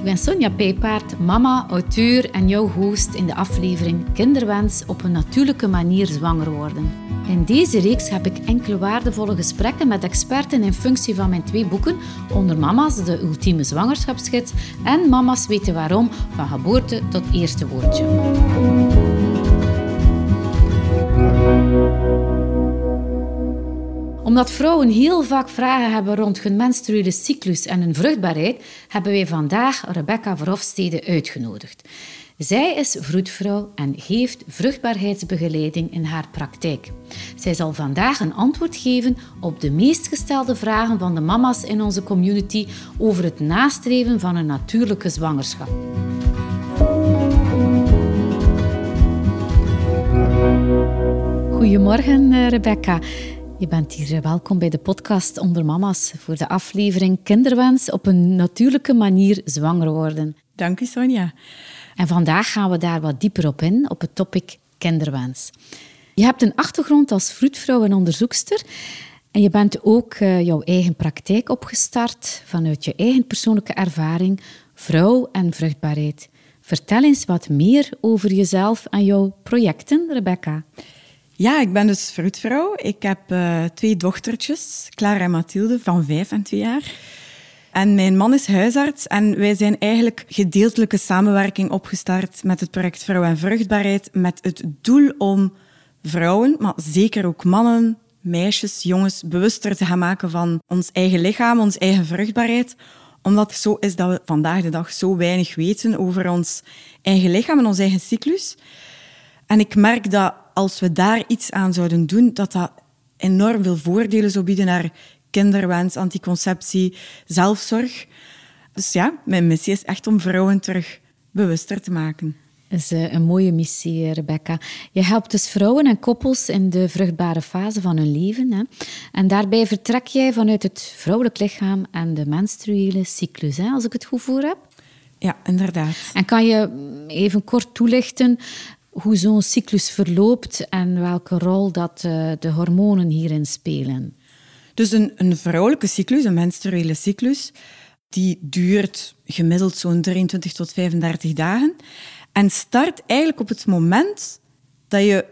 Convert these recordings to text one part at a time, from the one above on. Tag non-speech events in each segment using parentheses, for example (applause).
Ik ben Sonja Peepaard, mama, auteur en jouw host in de aflevering Kinderwens op een natuurlijke manier zwanger worden. In deze reeks heb ik enkele waardevolle gesprekken met experten in functie van mijn twee boeken, onder Mama's, de ultieme zwangerschapsgids en Mama's weten waarom, van geboorte tot eerste woordje omdat vrouwen heel vaak vragen hebben rond hun menstruele cyclus en hun vruchtbaarheid, hebben wij vandaag Rebecca Verhofstede uitgenodigd. Zij is vroedvrouw en geeft vruchtbaarheidsbegeleiding in haar praktijk. Zij zal vandaag een antwoord geven op de meest gestelde vragen van de mama's in onze community over het nastreven van een natuurlijke zwangerschap. Goedemorgen, eh, Rebecca. Je bent hier welkom bij de podcast Onder Mama's voor de aflevering Kinderwens op een natuurlijke manier zwanger worden. Dank u, Sonja. En vandaag gaan we daar wat dieper op in, op het topic kinderwens. Je hebt een achtergrond als vroedvrouw en onderzoekster. En je bent ook uh, jouw eigen praktijk opgestart vanuit je eigen persoonlijke ervaring, vrouw en vruchtbaarheid. Vertel eens wat meer over jezelf en jouw projecten, Rebecca. Ja, ik ben dus vroedvrouw. Ik heb uh, twee dochtertjes, Clara en Mathilde, van vijf en twee jaar. En mijn man is huisarts en wij zijn eigenlijk gedeeltelijke samenwerking opgestart met het project Vrouw en Vruchtbaarheid met het doel om vrouwen, maar zeker ook mannen, meisjes, jongens, bewuster te gaan maken van ons eigen lichaam, onze eigen vruchtbaarheid. Omdat het zo is dat we vandaag de dag zo weinig weten over ons eigen lichaam en onze eigen cyclus. En ik merk dat als we daar iets aan zouden doen, dat dat enorm veel voordelen zou bieden naar kinderwens, anticonceptie, zelfzorg. Dus ja, mijn missie is echt om vrouwen terug bewuster te maken. Dat is eh, een mooie missie, eh, Rebecca. Je helpt dus vrouwen en koppels in de vruchtbare fase van hun leven. Hè? En daarbij vertrek jij vanuit het vrouwelijk lichaam en de menstruele cyclus, hè? als ik het goed voor heb. Ja, inderdaad. En kan je even kort toelichten hoe zo'n cyclus verloopt en welke rol dat eh, de hormonen hierin spelen? Dus een, een vrouwelijke cyclus, een menstruele cyclus, die duurt gemiddeld zo'n 23 tot 35 dagen en start eigenlijk op het moment dat je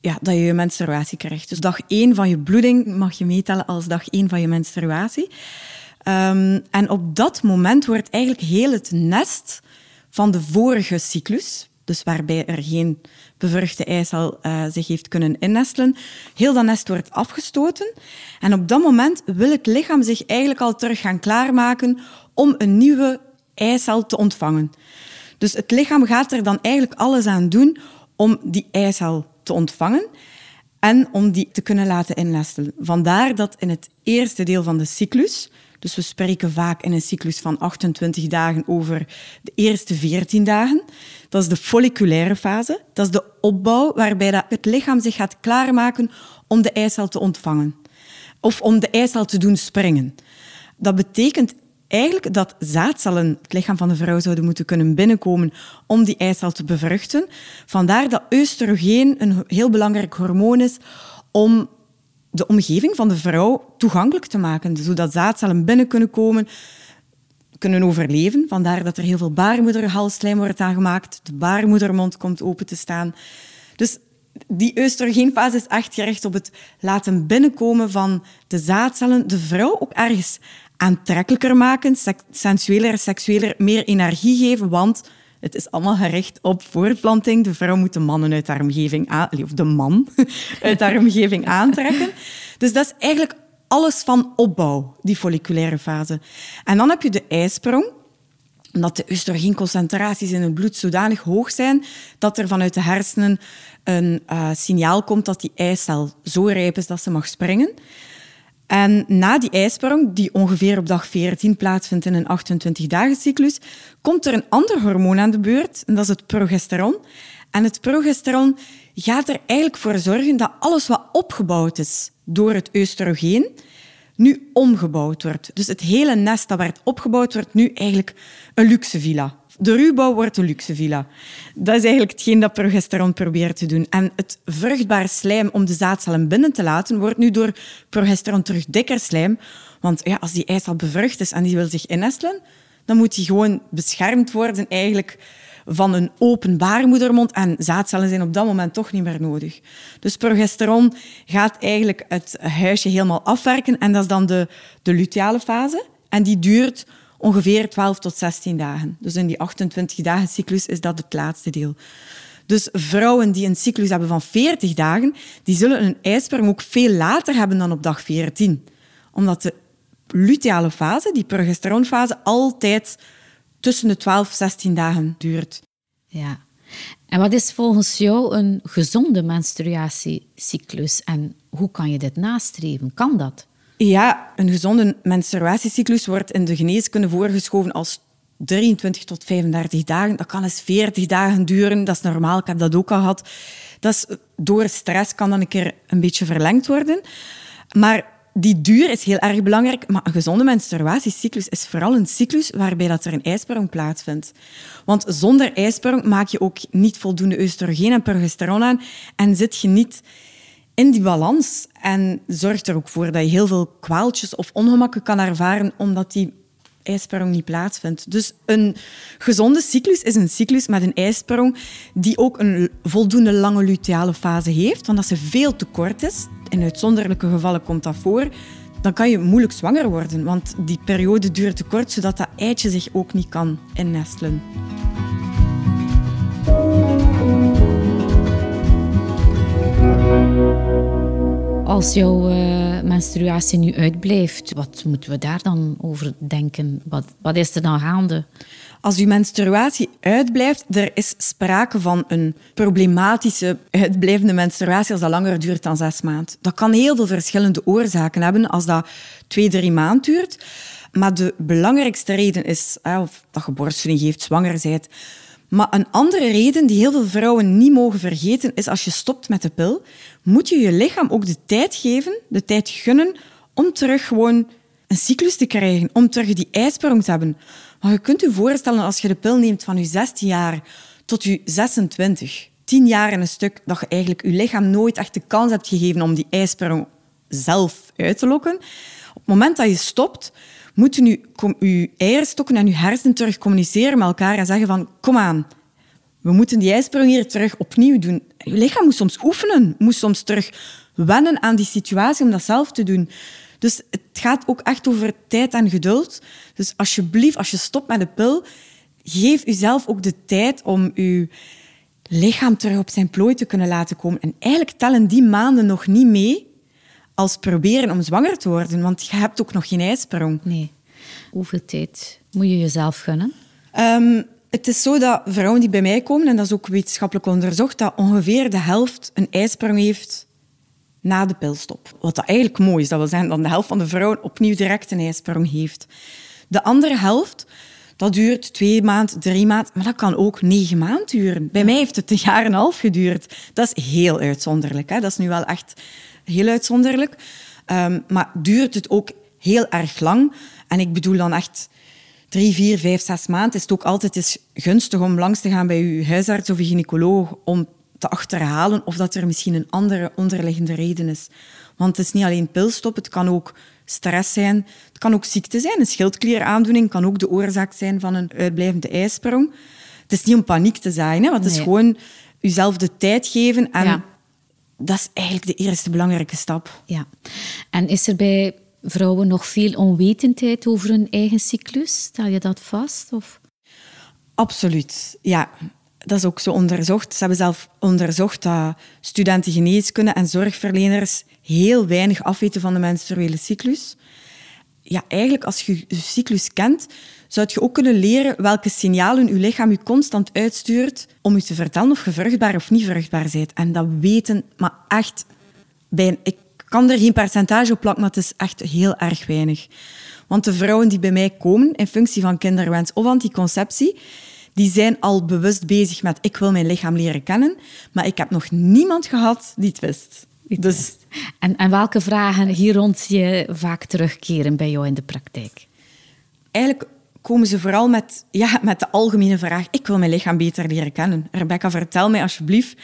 ja, dat je menstruatie krijgt. Dus dag 1 van je bloeding mag je meetellen als dag 1 van je menstruatie. Um, en op dat moment wordt eigenlijk heel het nest van de vorige cyclus, dus waarbij er geen bevruchte eicel uh, zich heeft kunnen innestelen. Heel dat nest wordt afgestoten. En op dat moment wil het lichaam zich eigenlijk al terug gaan klaarmaken om een nieuwe eicel te ontvangen. Dus het lichaam gaat er dan eigenlijk alles aan doen om die eicel te ontvangen en om die te kunnen laten innestelen. Vandaar dat in het eerste deel van de cyclus, dus we spreken vaak in een cyclus van 28 dagen over de eerste 14 dagen. Dat is de folliculaire fase. Dat is de opbouw waarbij het lichaam zich gaat klaarmaken om de eicel te ontvangen. Of om de eicel te doen springen. Dat betekent eigenlijk dat zaadcellen het lichaam van de vrouw zouden moeten kunnen binnenkomen om die eicel te bevruchten. Vandaar dat oestrogeen een heel belangrijk hormoon is om de omgeving van de vrouw toegankelijk te maken, zodat zaadcellen binnen kunnen komen, kunnen overleven. Vandaar dat er heel veel baarmoederhalsslijm wordt aangemaakt, de baarmoedermond komt open te staan. Dus die oestrogeenfase is echt gericht op het laten binnenkomen van de zaadcellen, de vrouw ook ergens aantrekkelijker maken, sensueler, seksueler, meer energie geven, want het is allemaal gericht op voortplanting. De vrouw moet de mannen uit haar omgeving of de man (laughs) uit haar omgeving aantrekken. Dus dat is eigenlijk alles van opbouw, die folliculaire fase. En dan heb je de ijsprong, omdat de oestrogeenconcentraties in het bloed zodanig hoog zijn dat er vanuit de hersenen een uh, signaal komt dat die eicel zo rijp is dat ze mag springen. En na die ijsprong, die ongeveer op dag 14 plaatsvindt in een 28-dagen cyclus, komt er een ander hormoon aan de beurt, en dat is het progesteron. En het progesteron gaat er eigenlijk voor zorgen dat alles wat opgebouwd is door het oestrogeen, nu omgebouwd wordt. Dus het hele nest dat werd opgebouwd, wordt nu eigenlijk een luxe villa. De ruwbouw wordt een luxe villa. Dat is eigenlijk hetgeen dat progesteron probeert te doen. En het vruchtbaar slijm om de zaadcellen binnen te laten, wordt nu door progesteron terug dikker slijm. Want ja, als die eicel bevrucht is en die wil zich innestelen, dan moet die gewoon beschermd worden eigenlijk van een open baarmoedermond. En zaadcellen zijn op dat moment toch niet meer nodig. Dus progesteron gaat eigenlijk het huisje helemaal afwerken. En dat is dan de, de luteale fase. En die duurt ongeveer 12 tot 16 dagen. Dus in die 28 dagen cyclus is dat het laatste deel. Dus vrouwen die een cyclus hebben van 40 dagen, die zullen een ijsprong ook veel later hebben dan op dag 14. Omdat de luteale fase, die progesteronfase, altijd tussen de 12 en 16 dagen duurt. Ja. En wat is volgens jou een gezonde menstruatiecyclus en hoe kan je dit nastreven? Kan dat? Ja, een gezonde menstruatiecyclus wordt in de geneeskunde voorgeschoven als 23 tot 35 dagen. Dat kan eens 40 dagen duren. Dat is normaal. Ik heb dat ook al gehad. Dat is, door stress kan dan een keer een beetje verlengd worden. Maar die duur is heel erg belangrijk. Maar een gezonde menstruatiecyclus is vooral een cyclus waarbij dat er een ijsprong plaatsvindt. Want zonder ijsprong maak je ook niet voldoende oestrogeen en progesteron aan en zit je niet in die balans. En zorgt er ook voor dat je heel veel kwaaltjes of ongemakken kan ervaren omdat die ijsprong niet plaatsvindt. Dus een gezonde cyclus is een cyclus met een ijsprong die ook een voldoende lange luteale fase heeft. Want als ze veel te kort is, in uitzonderlijke gevallen komt dat voor, dan kan je moeilijk zwanger worden. Want die periode duurt te kort, zodat dat eitje zich ook niet kan innestelen. Als jouw uh, menstruatie nu uitblijft, wat moeten we daar dan over denken? Wat, wat is er dan gaande? Als uw menstruatie uitblijft, er is sprake van een problematische uitblijvende menstruatie als dat langer duurt dan zes maanden. Dat kan heel veel verschillende oorzaken hebben als dat twee, drie maanden duurt. Maar de belangrijkste reden is of dat je borstvoeding geeft, zwanger bent, maar een andere reden die heel veel vrouwen niet mogen vergeten is als je stopt met de pil, moet je je lichaam ook de tijd geven, de tijd gunnen om terug gewoon een cyclus te krijgen, om terug die ijsprong te hebben. Maar je kunt je voorstellen als je de pil neemt van je 16 jaar tot je 26, 10 jaar in een stuk, dat je eigenlijk je lichaam nooit echt de kans hebt gegeven om die ijsprong zelf uit te lokken. Op het moment dat je stopt, moeten nu uw eierstokken en uw hersenen terug communiceren met elkaar en zeggen van kom aan, we moeten die ijsprong hier terug opnieuw doen. Je lichaam moet soms oefenen, moet soms terug wennen aan die situatie om dat zelf te doen. Dus het gaat ook echt over tijd en geduld. Dus alsjeblieft, als je stopt met de pil, geef jezelf ook de tijd om je lichaam terug op zijn plooi te kunnen laten komen. En eigenlijk tellen die maanden nog niet mee als proberen om zwanger te worden, want je hebt ook nog geen ijsprong. Nee. Hoeveel tijd moet je jezelf gunnen? Ehm, het is zo dat vrouwen die bij mij komen, en dat is ook wetenschappelijk onderzocht, dat ongeveer de helft een ijsprong heeft na de pilstop. Wat dat eigenlijk mooi is. Dat wil zeggen dat de helft van de vrouwen opnieuw direct een ijsprong heeft. De andere helft, dat duurt twee maanden, drie maanden, maar dat kan ook negen maanden duren. Bij mij heeft het een jaar en een half geduurd. Dat is heel uitzonderlijk. Hè? Dat is nu wel echt heel uitzonderlijk. Um, maar duurt het ook heel erg lang. En ik bedoel dan echt drie, vier, vijf, zes maanden. Is het ook altijd eens gunstig om langs te gaan bij uw huisarts of gynaecoloog om te achterhalen of dat er misschien een andere onderliggende reden is. Want het is niet alleen pilstop, het kan ook stress zijn. Het kan ook ziekte zijn. Een schildklieraandoening kan ook de oorzaak zijn van een uitblijvende ijsprong. Het is niet om paniek te zaaien, hè, want het is gewoon jezelf de tijd geven en dat is eigenlijk de eerste belangrijke stap. Ja. En is er bij vrouwen nog veel onwetendheid over hun eigen cyclus? Stel je dat vast? Of? Absoluut, ja. Dat is ook zo onderzocht. Ze hebben zelf onderzocht dat studenten geneeskunde en zorgverleners heel weinig afweten van de menstruele cyclus. Ja, eigenlijk, als je je cyclus kent, zou je ook kunnen leren welke signalen je lichaam je constant uitstuurt om je te vertellen of je vruchtbaar of niet vruchtbaar bent. En dat weten, maar echt, bij, ik kan er geen percentage op plakken, maar het is echt heel erg weinig. Want de vrouwen die bij mij komen in functie van kinderwens of anticonceptie, die zijn al bewust bezig met ik wil mijn lichaam leren kennen, maar ik heb nog niemand gehad die het wist. Dus... En, en welke vragen hier rond zie je vaak terugkeren bij jou in de praktijk? Eigenlijk komen ze vooral met, ja, met de algemene vraag: ik wil mijn lichaam beter leren kennen. Rebecca, vertel mij alsjeblieft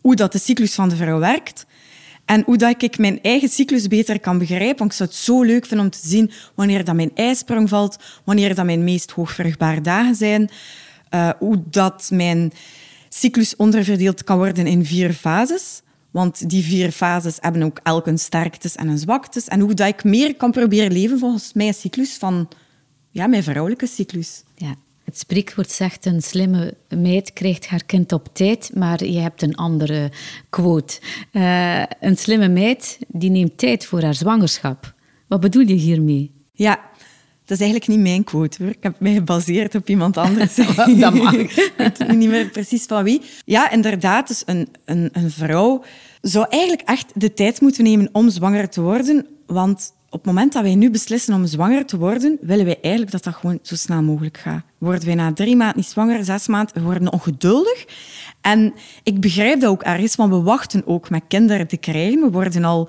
hoe dat de cyclus van de vrouw werkt. En hoe dat ik mijn eigen cyclus beter kan begrijpen. Want ik zou het zo leuk vinden om te zien wanneer dat mijn ijsprong valt, wanneer dat mijn meest hoogvruchtbare dagen zijn, uh, hoe dat mijn cyclus onderverdeeld kan worden in vier fases. Want die vier fases hebben ook elk een sterktes en een zwaktes. En hoe dat ik meer kan proberen leven volgens mijn cyclus van ja, mijn vrouwelijke cyclus. Ja. Het spreekwoord zegt: een slimme meid krijgt haar kind op tijd, maar je hebt een andere quote. Uh, een slimme meid die neemt tijd voor haar zwangerschap. Wat bedoel je hiermee? Ja, dat is eigenlijk niet mijn quote hoor. Ik heb mij gebaseerd op iemand anders. (laughs) dat mag. ik weet niet meer precies van wie. Ja, inderdaad. Dus een, een, een vrouw zou eigenlijk echt de tijd moeten nemen om zwanger te worden. Want op het moment dat wij nu beslissen om zwanger te worden, willen wij eigenlijk dat dat gewoon zo snel mogelijk gaat. Worden wij na drie maanden niet zwanger, zes maanden, we worden ongeduldig. En ik begrijp dat ook ergens, want we wachten ook met kinderen te krijgen. We worden al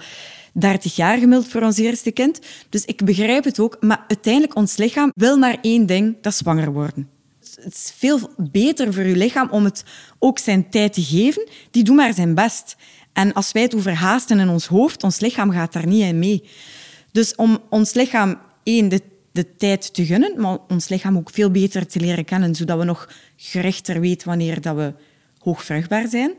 30 jaar gemiddeld voor ons eerste kind. Dus ik begrijp het ook. Maar uiteindelijk, ons lichaam wil maar één ding, dat zwanger worden. Het is veel beter voor je lichaam om het ook zijn tijd te geven. Die doet maar zijn best. En als wij het overhaasten in ons hoofd, ons lichaam gaat daar niet in mee. Dus om ons lichaam één, de, de tijd te gunnen, maar ons lichaam ook veel beter te leren kennen, zodat we nog gerichter weten wanneer dat we hoogvruchtbaar zijn.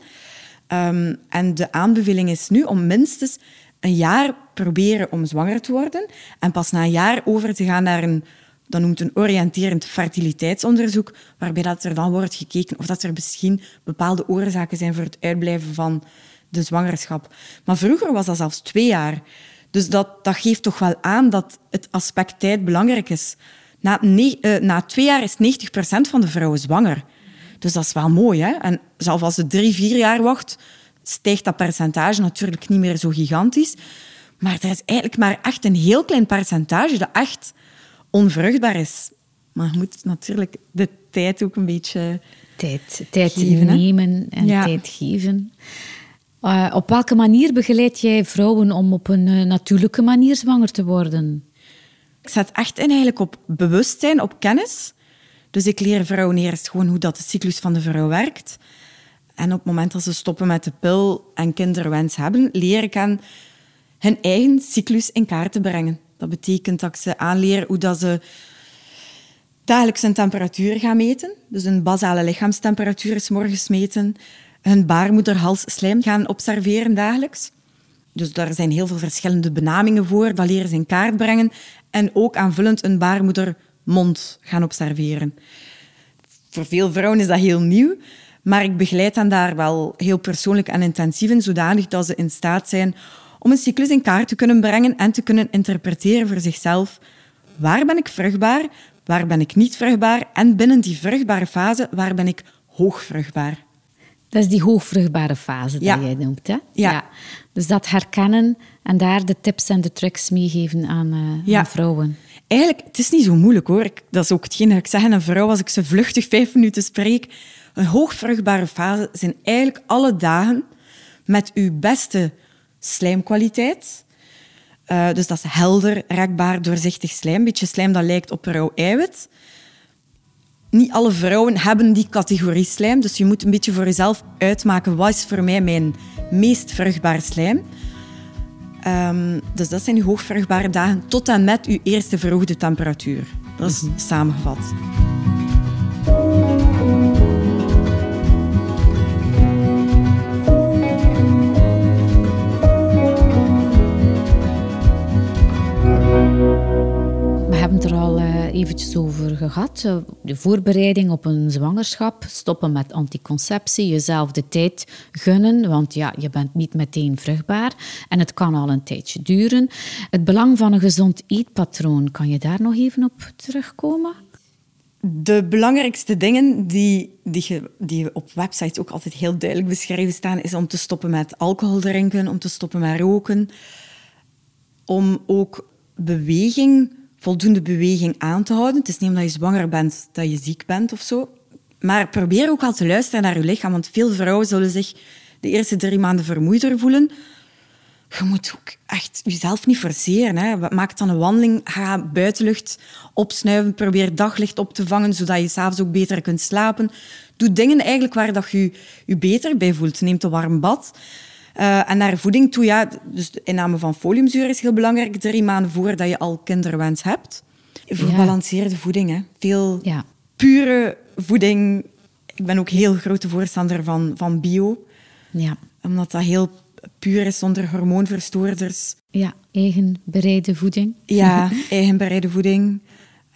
Um, en de aanbeveling is nu om minstens een jaar proberen om zwanger te worden en pas na een jaar over te gaan naar een, dat noemt een oriënterend fertiliteitsonderzoek, waarbij dat er dan wordt gekeken of dat er misschien bepaalde oorzaken zijn voor het uitblijven van de zwangerschap. Maar vroeger was dat zelfs twee jaar. Dus dat, dat geeft toch wel aan dat het aspect tijd belangrijk is. Na, uh, na twee jaar is 90% van de vrouwen zwanger. Dus dat is wel mooi. Hè? En zelfs als ze drie, vier jaar wacht, stijgt dat percentage natuurlijk niet meer zo gigantisch. Maar er is eigenlijk maar echt een heel klein percentage dat echt onvruchtbaar is. Maar je moet natuurlijk de tijd ook een beetje tijd, tijd geven, nemen en tijd geven. Uh, op welke manier begeleid jij vrouwen om op een uh, natuurlijke manier zwanger te worden? Ik zet echt in eigenlijk op bewustzijn, op kennis. Dus ik leer vrouwen eerst gewoon hoe dat de cyclus van de vrouw werkt. En op het moment dat ze stoppen met de pil en kinderwens hebben, leer ik hen hun eigen cyclus in kaart te brengen. Dat betekent dat ik ze aanleer hoe dat ze dagelijks een temperatuur gaan meten. Dus een basale lichaamstemperatuur is morgens meten. Hun baarmoederhalsslijm gaan observeren dagelijks. Dus daar zijn heel veel verschillende benamingen voor. Dat leren ze in kaart brengen. En ook aanvullend een baarmoedermond gaan observeren. Voor veel vrouwen is dat heel nieuw. Maar ik begeleid hen daar wel heel persoonlijk en intensief in, zodanig dat ze in staat zijn om een cyclus in kaart te kunnen brengen en te kunnen interpreteren voor zichzelf. Waar ben ik vruchtbaar? Waar ben ik niet vruchtbaar? En binnen die vruchtbare fase, waar ben ik hoogvruchtbaar? Dat is die hoogvruchtbare fase die jij noemt. Hè? Ja. Dus dat herkennen en daar de tips en de tricks meegeven aan, uh, aan vrouwen. Eigenlijk, het is niet zo moeilijk hoor. dat is ook hetgeen dat ik zeg aan een vrouw als ik ze vluchtig vijf minuten spreek. Een hoogvruchtbare fase zijn eigenlijk alle dagen met uw beste slijmkwaliteit. Uh, dus dat is helder, rekbaar, doorzichtig slijm. Een beetje slijm dat lijkt op rauw eiwit. Niet alle vrouwen hebben die categorie slijm, dus je moet een beetje voor jezelf uitmaken wat is voor mij mijn meest vruchtbaar slijm. Um, dus dat zijn uw hoogvruchtbare dagen tot en met uw eerste verhoogde temperatuur. Dat is mm -hmm. samengevat. Er al uh, eventjes over gehad. Eh, de voorbereiding op een zwangerschap, stoppen met anticonceptie, jezelf de tijd gunnen, want ja, je bent niet meteen vruchtbaar en het kan al een tijdje duren. Het belang van een gezond eetpatroon, kan je daar nog even op terugkomen? De belangrijkste dingen die, die, die op websites ook altijd heel duidelijk beschreven staan, is om te stoppen met alcohol drinken, om te stoppen met roken, om ook beweging voldoende beweging aan te houden. Het is niet omdat je zwanger bent dat je ziek bent of zo. Maar probeer ook al te luisteren naar je lichaam. Want veel vrouwen zullen zich de eerste drie maanden vermoeider voelen. Je moet ook echt jezelf niet forceren. Hè. Maak dan een wandeling, ga buitenlucht opsnuiven, probeer daglicht op te vangen, zodat je s'avonds ook beter kunt slapen. Doe dingen eigenlijk waar dat je je beter bij voelt. Neem een warm bad. Uh, en naar voeding toe, ja, dus de inname van foliumzuur is heel belangrijk. Drie maanden voordat je al kinderwens hebt. Verbalanceerde voeding, hè. Veel ja. pure voeding. Ik ben ook heel grote voorstander van, van bio. Ja. Omdat dat heel puur is zonder hormoonverstoorders. Ja, eigen bereide voeding. Ja, (laughs) eigen bereide voeding.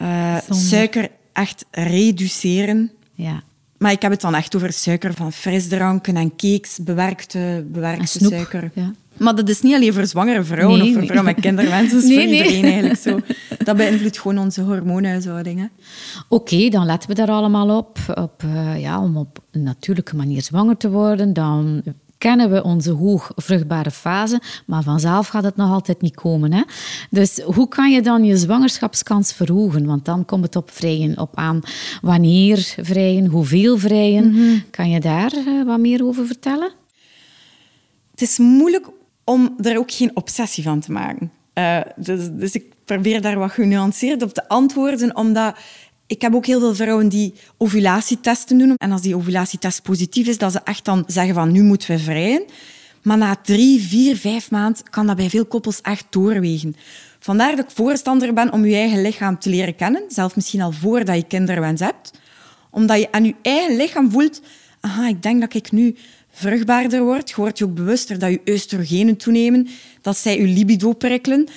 Uh, suiker echt reduceren. Ja. Maar ik heb het dan echt over suiker van frisdranken en cakes, bewerkte, bewerkte suiker. Ja. Maar dat is niet alleen voor zwangere vrouwen of voor vrouwen met kinderwensen. (laughs) Nee, voor iedereen eigenlijk zo. Dat beïnvloedt gewoon onze hormoonhuishouding. Oké, dan letten we daar allemaal op. op uh, ja, om op een natuurlijke manier zwanger te worden. Dan kennen we onze hoogvruchtbare fase, maar vanzelf gaat het nog altijd niet komen. Hè? Dus hoe kan je dan je zwangerschapskans verhogen? Want dan komt het op vrijen op aan. Wanneer vrijen, hoeveel vrijen? Mhm. Kan je daar uh, wat meer over vertellen? Het is moeilijk om er ook geen obsessie van te maken. Uh, dus, dus ik probeer daar wat genuanceerd op te antwoorden, omdat ik heb ook heel veel vrouwen die ovulatietesten doen. En als die ovulatietest positief is, dat ze echt dan zeggen van nu moeten we vrijen. Maar na drie, vier, vijf maanden kan dat bij veel koppels echt doorwegen. Vandaar dat ik voorstander ben om je eigen lichaam te leren kennen. Zelf misschien al voordat je kinderwens hebt. Omdat je aan je eigen lichaam voelt... Aha, ik denk dat ik nu vruchtbaarder word. Je wordt je ook bewuster dat je oestrogenen toenemen. Dat zij je libido prikkelen.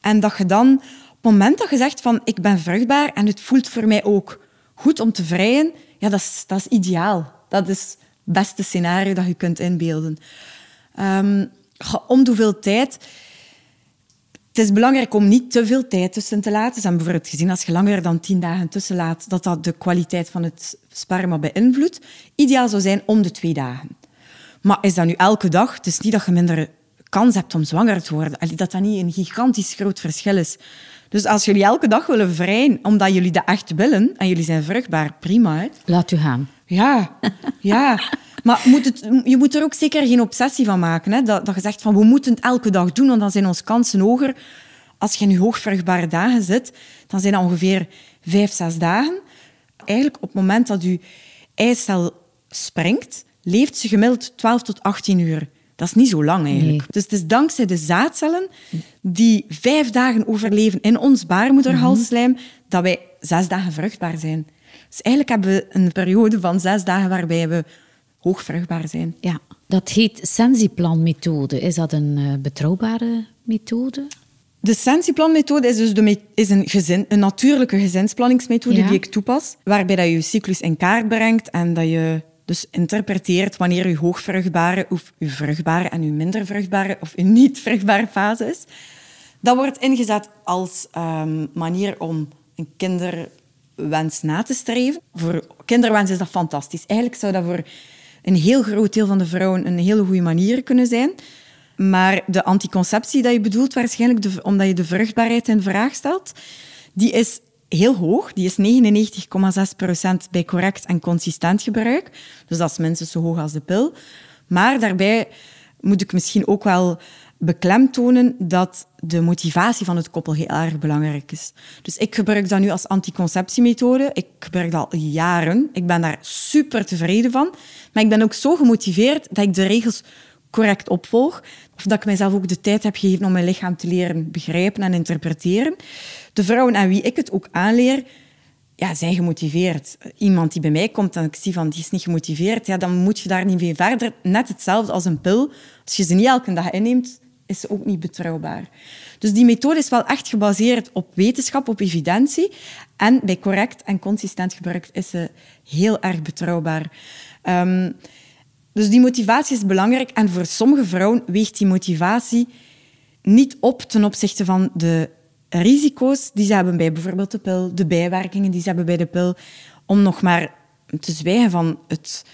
En dat je dan het moment dat je zegt van ik ben vruchtbaar en het voelt voor mij ook goed om te vrijen, ja, dat is, dat is ideaal. Dat is het beste scenario dat je kunt inbeelden. Um, om hoeveel tijd... Het is belangrijk om niet te veel tijd tussen te laten. Ze hebben bijvoorbeeld gezien als je langer dan tien dagen tussen laat, dat dat de kwaliteit van het sperma beïnvloedt. Ideaal zou zijn om de twee dagen. Maar is dat nu elke dag? Het is niet dat je minder kans hebt om zwanger te worden. Dat dat niet een gigantisch groot verschil is. Dus als jullie elke dag willen vrijen, omdat jullie dat echt willen en jullie zijn vruchtbaar, prima. Hè? Laat u gaan. Ja, (laughs) ja. Maar moet het, je moet er ook zeker geen obsessie van maken. Hè? Dat, dat je zegt van we moeten het elke dag doen, want dan zijn onze kansen hoger. Als je in je hoogvruchtbare dagen zit, dan zijn dat ongeveer vijf, zes dagen. Eigenlijk op het moment dat je eicel springt, leeft ze gemiddeld 12 tot 18 uur. Dat is niet zo lang eigenlijk. Dus het is dankzij de zaadcellen die vijf dagen overleven in ons baarmoederhalsslijm, dat wij zes dagen vruchtbaar zijn. Dus eigenlijk hebben we een periode van zes dagen waarbij we hoogvruchtbaar zijn. Ja, dat heet Sensiplan-methode. Is dat een uh, betrouwbare methode? De Sensiplan-methode is dus de is een, gezin, een natuurlijke gezinsplanningsmethode die ik toepas, waarbij dat je je cyclus in kaart brengt en dat je dus interpreteert wanneer uw hoogvruchtbare of uw vruchtbare en uw minder vruchtbare of uw niet vruchtbare fase is. Dat wordt ingezet als um, manier om een kinderwens na te streven. Voor kinderwens is dat fantastisch. Eigenlijk zou dat voor een heel groot deel van de vrouwen een hele goede manier kunnen zijn. Maar de anticonceptie dat je bedoelt, waarschijnlijk omdat je de vruchtbaarheid in vraag stelt, die is heel hoog. Die is 99,6% bij correct en consistent gebruik. Dus dat is minstens zo hoog als de pil. Maar daarbij moet ik misschien ook wel beklemtonen dat de motivatie van het koppel heel erg belangrijk is. Dus ik gebruik dat nu als anticonceptiemethode. Ik gebruik dat al jaren. Ik ben daar super tevreden van. Maar ik ben ook zo gemotiveerd dat ik de regels correct opvolg. Of dat ik mijzelf ook de tijd heb gegeven om mijn lichaam te leren begrijpen en interpreteren. De vrouwen aan wie ik het ook aanleer, ja, zijn gemotiveerd. Iemand die bij mij komt en ik zie van die is niet gemotiveerd, ja, dan moet je daar niet mee verder. Net hetzelfde als een pil. Als je ze niet elke dag inneemt, is ze ook niet betrouwbaar. Dus die methode is wel echt gebaseerd op wetenschap, op evidentie. En bij correct en consistent gebruik is ze heel erg betrouwbaar. Ehm, dus die motivatie is belangrijk. En voor sommige vrouwen weegt die motivatie niet op ten opzichte van de risico's die ze hebben bij bijvoorbeeld de pil, de bijwerkingen die ze hebben bij de pil, om nog maar te zwijgen van het,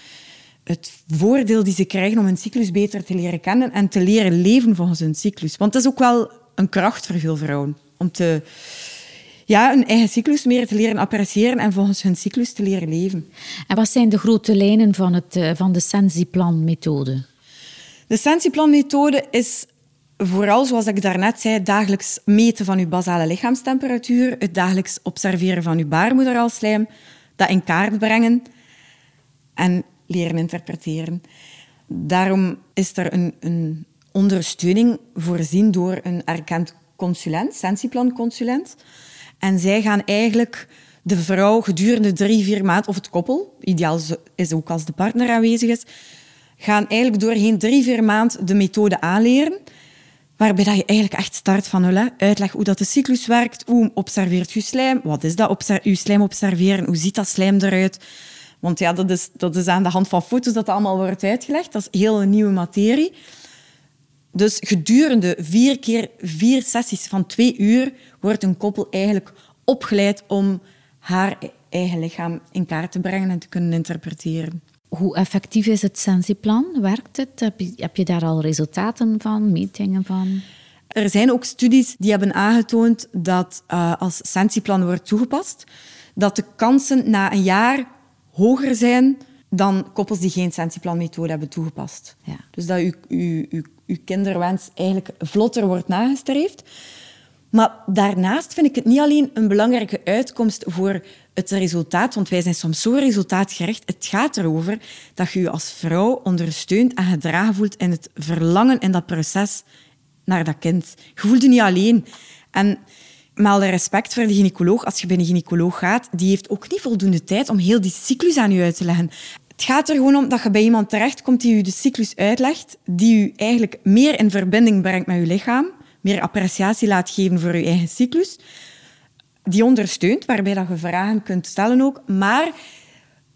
het voordeel die ze krijgen om hun cyclus beter te leren kennen en te leren leven volgens hun cyclus. Want dat is ook wel een kracht voor veel vrouwen, om te, ja, hun eigen cyclus meer te leren appreciëren en volgens hun cyclus te leren leven. En wat zijn de grote lijnen van, het, eh, van de Sensiplan-methode? De Sensiplan-methode is vooral, zoals ik daarnet zei, dagelijks meten van uw basale lichaamstemperatuur, het dagelijks observeren van uw baarmoederalslijm, dat in kaart brengen en leren interpreteren. Daarom is er een, een ondersteuning voorzien door een erkend consulent, Sensiplan-consulent. En zij gaan eigenlijk de vrouw gedurende drie, vier maanden, of het koppel, ideaal is ook als de partner aanwezig is, gaan eigenlijk doorheen drie, vier maanden de methode aanleren. Waarbij dat je eigenlijk echt start van nul. Uitleg hoe dat de cyclus werkt, hoe observeert je slijm, wat is dat je slijm observeren, hoe ziet dat slijm eruit. Want ja, dat is, dat is aan de hand van foto's dat, dat allemaal wordt uitgelegd. Dat is heel een nieuwe materie. Dus gedurende vier keer vier sessies van twee uur wordt een koppel eigenlijk opgeleid om haar eigen lichaam in kaart te brengen en te kunnen interpreteren. Hoe effectief is het Sensiplan? Werkt het? Heb je, heb je daar al resultaten van, metingen van? Er zijn ook studies die hebben aangetoond dat uh, als Sensiplan wordt toegepast, dat de kansen na een jaar hoger zijn dan koppels die geen Sensiplan-methode hebben toegepast. Ja. Dus dat uw, uw, uw, uw kinderwens eigenlijk vlotter wordt nagestreefd. Maar daarnaast vind ik het niet alleen een belangrijke uitkomst voor het resultaat, want wij zijn soms zo resultaatgericht. Het gaat erover dat je je als vrouw ondersteunt en gedragen voelt in het verlangen in dat proces naar dat kind. Je voelt je niet alleen. En met alle respect voor de gynaecoloog, als je bij een gynaecoloog gaat, die heeft ook niet voldoende tijd om heel die cyclus aan je uit te leggen. Het gaat er gewoon om dat je bij iemand terechtkomt die je de cyclus uitlegt, die je eigenlijk meer in verbinding brengt met je lichaam, meer appreciatie laat geven voor je eigen cyclus, die ondersteunt, waarbij dat je vragen kunt stellen ook. Maar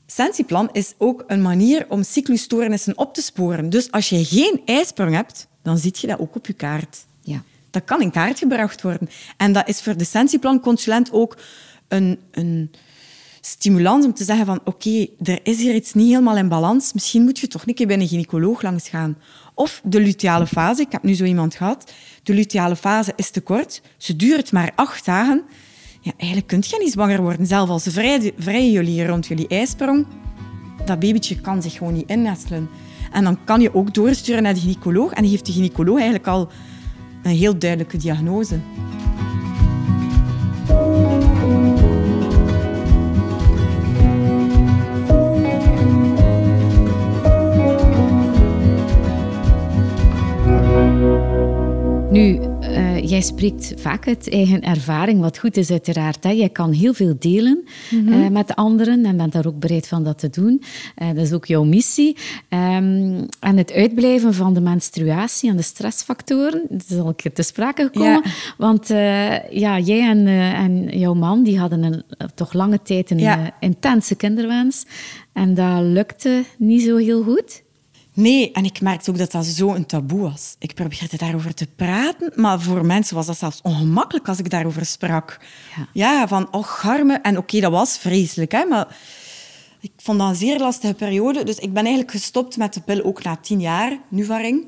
Sensiplan is ook een manier om cyclusstoornissen op te sporen. Dus als je geen ijsprong hebt, dan zie je dat ook op je kaart. Ja. Dat kan in kaart gebracht worden. En dat is voor de Sensiplan-consulent ook een, een stimulans om te zeggen van oké, er is hier iets niet helemaal in balans. Misschien moet je toch een keer bij een gynaecoloog langs gaan. Of de luteale fase. Ik heb nu zo iemand gehad. De luteale fase is te kort. Ze duurt maar acht dagen. Ja, eigenlijk kun je niet zwanger worden. Zelf als vrij jullie rond jullie ijsprong. Dat babytje kan zich gewoon niet innestelen. En dan kan je ook doorsturen naar de gynaecoloog. En die heeft de gynaecoloog eigenlijk al een heel duidelijke diagnose. Nu, jij spreekt vaak uit eigen ervaring, wat goed is uiteraard. Hè? Jij kan heel veel delen mm uh, met anderen en bent daar ook bereid van dat te doen. Uh, dat is ook jouw missie. Um, en het uitblijven van de menstruatie en de stressfactoren, dat is al een keer te sprake gekomen. Ja. Want ja, jij en, en jouw man die hadden een, toch lange tijd een ja. intense kinderwens. En dat lukte niet zo heel goed. Nee, en ik merkte ook dat dat zo een taboe was. Ik probeerde daarover te praten, maar voor mensen was dat zelfs ongemakkelijk als ik daarover sprak. Ja, ja van, oh, garme. En oké, dat was vreselijk, hè, maar ik vond dat een zeer lastige periode. Dus ik ben eigenlijk gestopt met de pil ook na tien jaar, Nuvaring.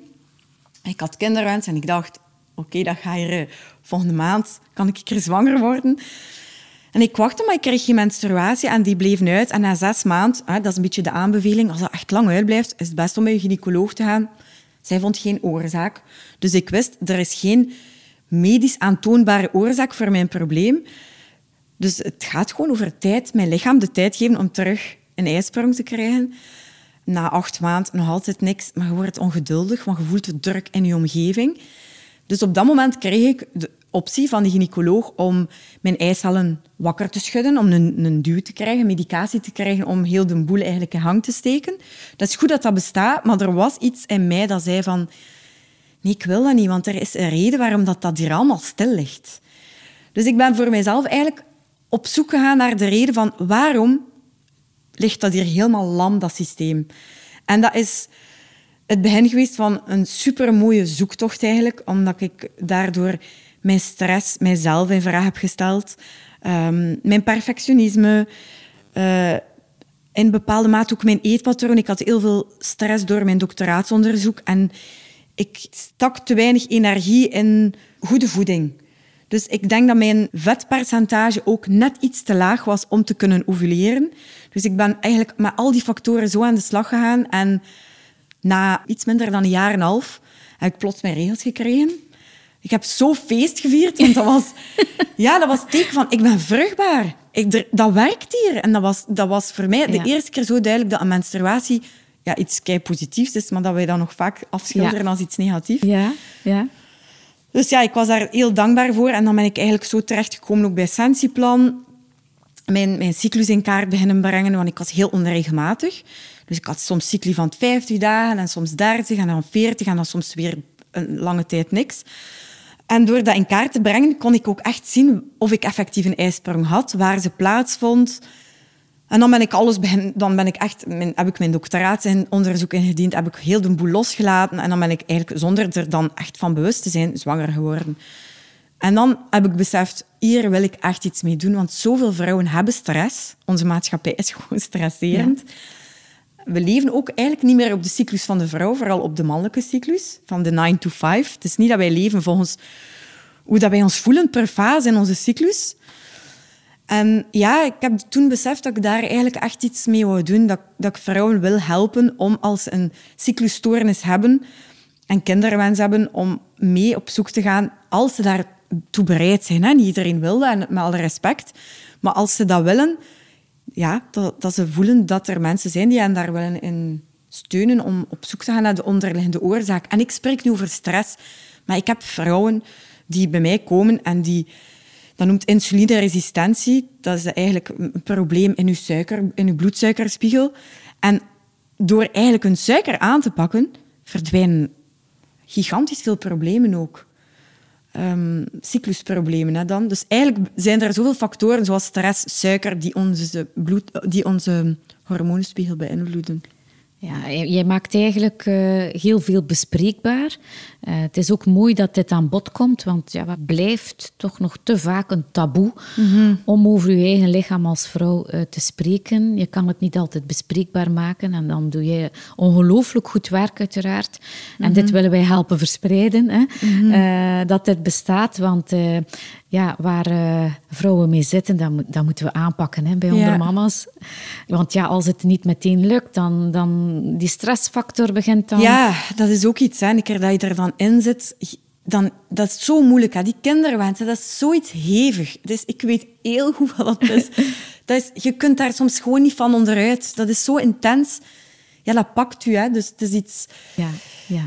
Ik had kinderwens en ik dacht, oké, dat ga je eh, volgende maand, kan ik keer zwanger worden. En ik wachtte, maar ik kreeg geen menstruatie en die bleef uit. En na zes maanden, dat is een beetje de aanbeveling, als dat echt lang uitblijft, is het best om bij je gynaecoloog te gaan. Zij vond geen oorzaak. Dus ik wist, er is geen medisch aantoonbare oorzaak voor mijn probleem. Dus het gaat gewoon over tijd, mijn lichaam de tijd geven om terug een ijsprong te krijgen. Na acht maanden nog altijd niks, maar je wordt ongeduldig, want je voelt de druk in je omgeving. Dus op dat moment kreeg ik de optie van de gynaecoloog om mijn eicellen wakker te schudden, om een, een duw te krijgen, medicatie te krijgen om heel de boel eigenlijk in hang te steken. Dat is goed dat dat bestaat, maar er was iets in mij dat zei van... Nee, ik wil dat niet, want er is een reden waarom dat, dat hier allemaal stil ligt. Dus ik ben voor mijzelf eigenlijk op zoek gegaan naar de reden van waarom ligt dat hier helemaal lam, dat systeem. En dat is het begin geweest van een supermooie zoektocht eigenlijk, omdat ik daardoor mijn stress mijzelf in vraag heb gesteld. Um, mijn perfectionisme. Uh, in bepaalde mate ook mijn eetpatroon. Ik had heel veel stress door mijn doctoraatsonderzoek. En ik stak te weinig energie in goede voeding. Dus ik denk dat mijn vetpercentage ook net iets te laag was om te kunnen ovuleren. Dus ik ben eigenlijk met al die factoren zo aan de slag gegaan. En na iets minder dan een jaar en een half heb ik plots mijn regels gekregen. Ik heb zo feest gevierd, want dat was, (laughs) ja, dat was het teken van ik ben vruchtbaar. Ik, dat werkt hier. En dat was, dat was voor mij de eerste keer zo duidelijk dat een menstruatie ja, iets kei positiefs is, maar dat wij dat nog vaak afschilderen als iets negatiefs. Ja, ja. Dus ja, ik was daar heel dankbaar voor. En dan ben ik eigenlijk zo terechtgekomen ook bij Sensiplan. Mijn, mijn cyclus in kaart beginnen brengen, want ik was heel onregelmatig. Dus ik had soms cycli van 50 dagen en soms 30 en dan 40 en dan soms weer een lange tijd niks. En door dat in kaart te brengen, kon ik ook echt zien of ik effectief een ijsprong had, waar ze plaatsvond. En dan ben ik alles begin, dan ben ik echt, mijn, heb ik mijn doctoraat in onderzoek ingediend, heb ik heel de boel losgelaten en dan ben ik eigenlijk zonder er dan echt van bewust te zijn zwanger geworden. En dan heb ik beseft, hier wil ik echt iets mee doen, want zoveel vrouwen hebben stress. Onze maatschappij is gewoon stresserend. We leven ook eigenlijk niet meer op de cyclus van de vrouw, vooral op de mannelijke cyclus, van de 9 to 5. Het is niet dat wij leven volgens hoe dat wij ons voelen per fase in onze cyclus. En ja, ik heb toen beseft dat ik daar eigenlijk echt iets mee wou doen. Dat, dat ik vrouwen wil helpen om als ze een cyclusstoornis hebben en kinderwens hebben, om mee op zoek te gaan als ze daartoe bereid zijn. Hè. Iedereen wil dat, en met alle respect. Maar als ze dat willen, ja, dat, dat ze voelen dat er mensen zijn die hen daar willen in steunen om op zoek te gaan naar de onderliggende oorzaak. En ik spreek nu over stress, maar ik heb vrouwen die bij mij komen en die... Dat noemt insulineresistentie. Dat is eigenlijk een probleem in uw, suiker, in uw bloedsuikerspiegel. En door eigenlijk hun suiker aan te pakken, verdwijnen gigantisch veel problemen ook. Um, cyclusproblemen hè, dan. Dus eigenlijk zijn er zoveel factoren zoals stress, suiker, die onze, bloed, die onze hormoonspiegel beïnvloeden. Ja, jij maakt eigenlijk uh, heel veel bespreekbaar. Uh, het is ook mooi dat dit aan bod komt, want ja, het blijft toch nog te vaak een taboe mm -hmm. om over je eigen lichaam als vrouw uh, te spreken. Je kan het niet altijd bespreekbaar maken en dan doe je ongelooflijk goed werk uiteraard. Mm -hmm. En dit willen wij helpen verspreiden, hè? Mm -hmm. dat dit bestaat, want ja, waar uh, vrouwen mee zitten, dat, dat, moeten we aanpakken hè, bij ja. onze mama's. Want ja, als het niet meteen lukt, dan, dan die stressfactor begint dan... Ja, dat is ook iets. Hè. Een keer dat je er dan in zit, dan, dat is zo moeilijk. Hè. Die kinderwensen, dat is zoiets hevig. Dus ik weet heel goed wat dat is. (laughs) dat is. Je kunt daar soms gewoon niet van onderuit. Dat is zo intens. Ja, dat pakt u. Hè. Dus het is iets... Ja, ja.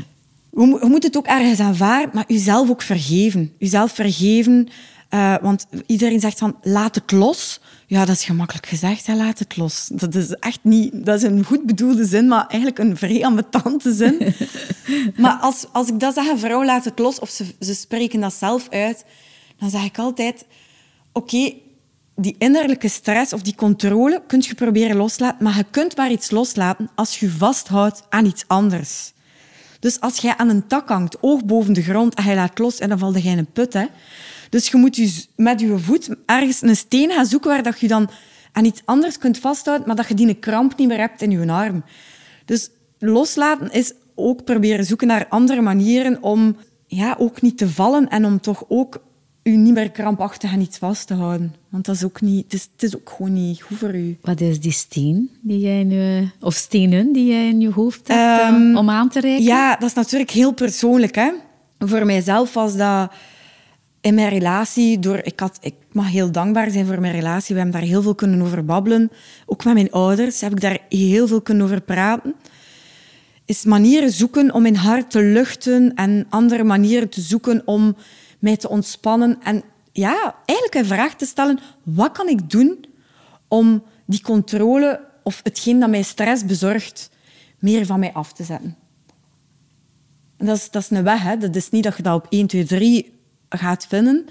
Je moet het ook ergens aanvaarden, maar jezelf ook vergeven. Jezelf vergeven uh, want iedereen zegt van, laat het los. Ja, dat is gemakkelijk gezegd, hè, laat het los. Dat is echt niet... Dat is een goed bedoelde zin, maar eigenlijk een vrij ambetante zin. (laughs) maar als, als ik dat zeg, een vrouw laat het los, of ze, ze spreken dat zelf uit, dan zeg ik altijd... Oké, okay, die innerlijke stress of die controle kun je proberen loslaten, maar je kunt maar iets loslaten als je vasthoudt aan iets anders. Dus als jij aan een tak hangt, oog boven de grond, en je laat los en dan valt je in een put, hè, dus je moet je met je voet ergens een steen gaan zoeken waar dat je dan aan iets anders kunt vasthouden, maar dat je die kramp niet meer hebt in je arm. Dus loslaten is ook proberen zoeken naar andere manieren om ja, ook niet te vallen en om toch ook u niet meer krampachtig aan iets vast te houden. Want dat is ook niet, het, is, het is ook gewoon niet goed voor u. Wat is die steen die jij nu, of stenen die jij in je hoofd hebt um, om aan te reiken? Ja, dat is natuurlijk heel persoonlijk. Hè? Voor mijzelf was dat in mijn relatie, door, ik, had, ik mag heel dankbaar zijn voor mijn relatie. We hebben daar heel veel kunnen over babbelen. Ook met mijn ouders heb ik daar heel veel kunnen over praten. Is manieren zoeken om mijn hart te luchten en andere manieren te zoeken om mij te ontspannen. En ja, eigenlijk een vraag te stellen, wat kan ik doen om die controle of hetgeen dat mij stress bezorgt, meer van mij af te zetten? dat is, dat is een weg. Hè. Dat is niet dat je dat op 1, 2, 3 gaat vinden.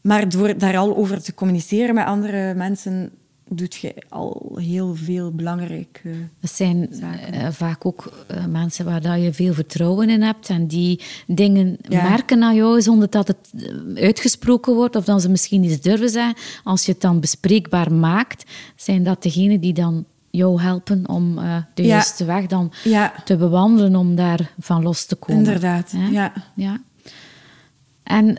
Maar door daar al over te communiceren met andere mensen, doet je al heel veel belangrijke Het zijn uh, vaak ook uh, mensen waar dat je veel vertrouwen in hebt en die dingen ja. merken aan jou zonder dat het eh, uitgesproken wordt of dan ze misschien iets durven zeggen. Als je het dan bespreekbaar maakt, zijn dat degenen die dan jou helpen om de ja. juiste weg dan ja. te bewandelen om daar van los te komen. Inderdaad, ja. ja. En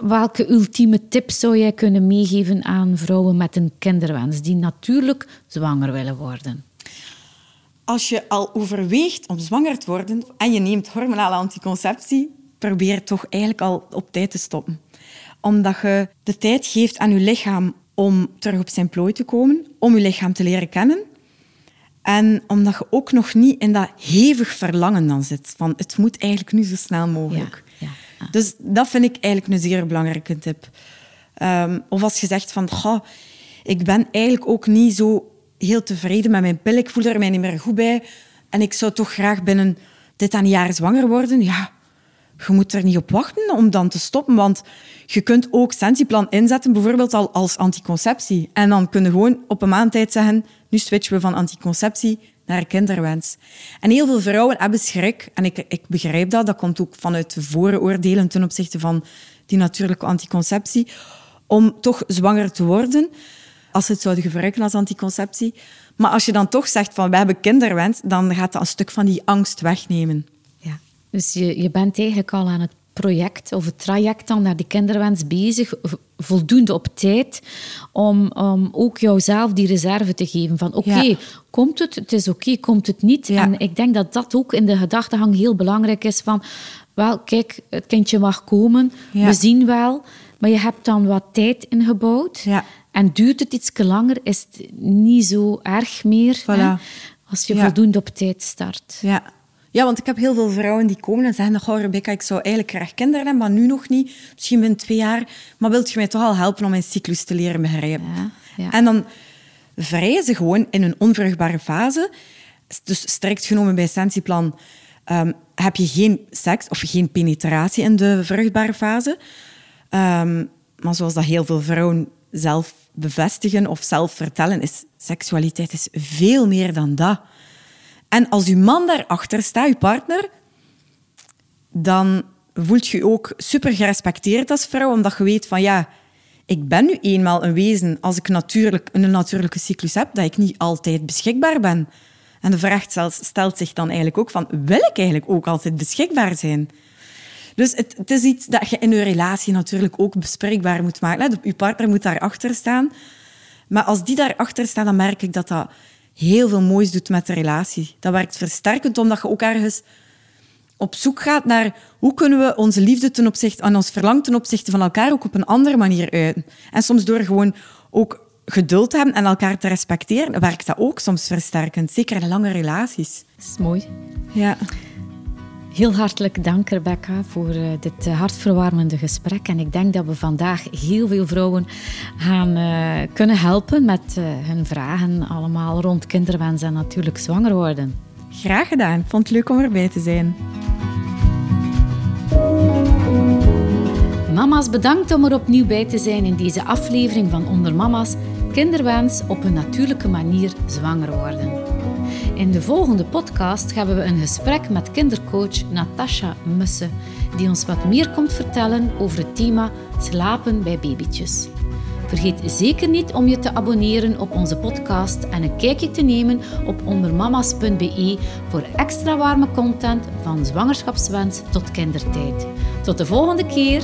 welke ultieme tips zou jij kunnen meegeven aan vrouwen met een kinderwens die natuurlijk zwanger willen worden? Als je al overweegt om zwanger te worden en je neemt hormonale anticonceptie, probeer toch eigenlijk al op tijd te stoppen. Omdat je de tijd geeft aan je lichaam om terug op zijn plooi te komen, om je lichaam te leren kennen. En omdat je ook nog niet in dat hevig verlangen dan zit. Van het moet eigenlijk nu zo snel mogelijk. Ja, ja. Dus dat vind ik eigenlijk een zeer belangrijke tip. Ehm, of als je zegt van, goh, ik ben eigenlijk ook niet zo heel tevreden met mijn pil. Ik voel er mij niet meer goed bij. En ik zou toch graag binnen dit aan jaar zwanger worden. Ja, je moet er niet op wachten om dan te stoppen. Want je kunt ook Sensiplan inzetten, bijvoorbeeld al als anticonceptie. En dan kun je gewoon op een maand tijd zeggen, nu switchen we van anticonceptie naar kinderwens. En heel veel vrouwen hebben schrik. En ik, ik begrijp dat. Dat komt ook vanuit de vooroordelen ten opzichte van die natuurlijke anticonceptie. Om toch zwanger te worden, als ze het zouden gebruiken als anticonceptie. Maar als je dan toch zegt van we hebben kinderwens, dan gaat dat een stuk van die angst wegnemen. Ja. Dus je, je bent eigenlijk al aan het project of het traject dan naar die kinderwens bezig, voldoende op tijd, om, om ook jouzelf die reserve te geven van oké, komt het, het is oké, komt het niet. En ik denk dat dat ook in de gedachtegang heel belangrijk is van, wel, kijk, het kindje mag komen, we zien wel, maar je hebt dan wat tijd ingebouwd. En duurt het iets langer, is het niet zo erg meer hè, als je voldoende op tijd start. Ja. Ja, want ik heb heel veel vrouwen die komen en zeggen... Goh, Rebecca, ik zou eigenlijk graag kinderen hebben, maar nu nog niet. Misschien binnen twee jaar. Maar wilt je mij toch al helpen om mijn cyclus te leren begrijpen? Ja, ja. En dan vrijen ze gewoon in een onvruchtbare fase. Dus strikt genomen bij Sensiplan um, heb je geen seks of geen penetratie in de vruchtbare fase. Um, maar zoals dat heel veel vrouwen zelf bevestigen of zelf vertellen, is seksualiteit is veel meer dan dat. En als uw man daarachter staat, uw partner, dan voelt je je ook super gerespecteerd als vrouw, omdat je weet van ja, ik ben nu eenmaal een wezen als ik natuurlijk een natuurlijke cyclus heb, dat ik niet altijd beschikbaar ben. En de vraag stelt zich dan eigenlijk ook van, wil ik eigenlijk ook altijd beschikbaar zijn? Dus het, het is iets dat je in je relatie natuurlijk ook bespreekbaar moet maken. Je partner moet daarachter staan. Maar als die daarachter staat, dan merk ik dat dat heel veel moois doet met de relatie. Dat werkt versterkend, omdat je ook ergens op zoek gaat naar hoe kunnen we onze liefde ten opzichte, en ons verlang ten opzichte van elkaar ook op een andere manier uiten. En soms door gewoon ook geduld te hebben en elkaar te respecteren, werkt dat ook soms versterkend. Zeker in lange relaties. Dat is mooi. Ja. Heel hartelijk dank, Rebecca, voor uh, dit uh, hartverwarmende gesprek. En ik denk dat we vandaag heel veel vrouwen gaan uh, kunnen helpen met hun vragen, allemaal rond kinderwens en natuurlijk zwanger worden. Graag gedaan. Vond het leuk om erbij te zijn. Mama's, bedankt om er opnieuw bij te zijn in deze aflevering van Onder Mama's Kinderwens op een natuurlijke manier zwanger worden. In de volgende podcast hebben we een gesprek met kindercoach Natasha Musse, die ons wat meer komt vertellen over het thema slapen bij babytjes. Vergeet zeker niet om je te abonneren op onze podcast en een kijkje te nemen op ondermamas.be voor extra warme content van zwangerschapswens tot kindertijd. Tot de volgende keer!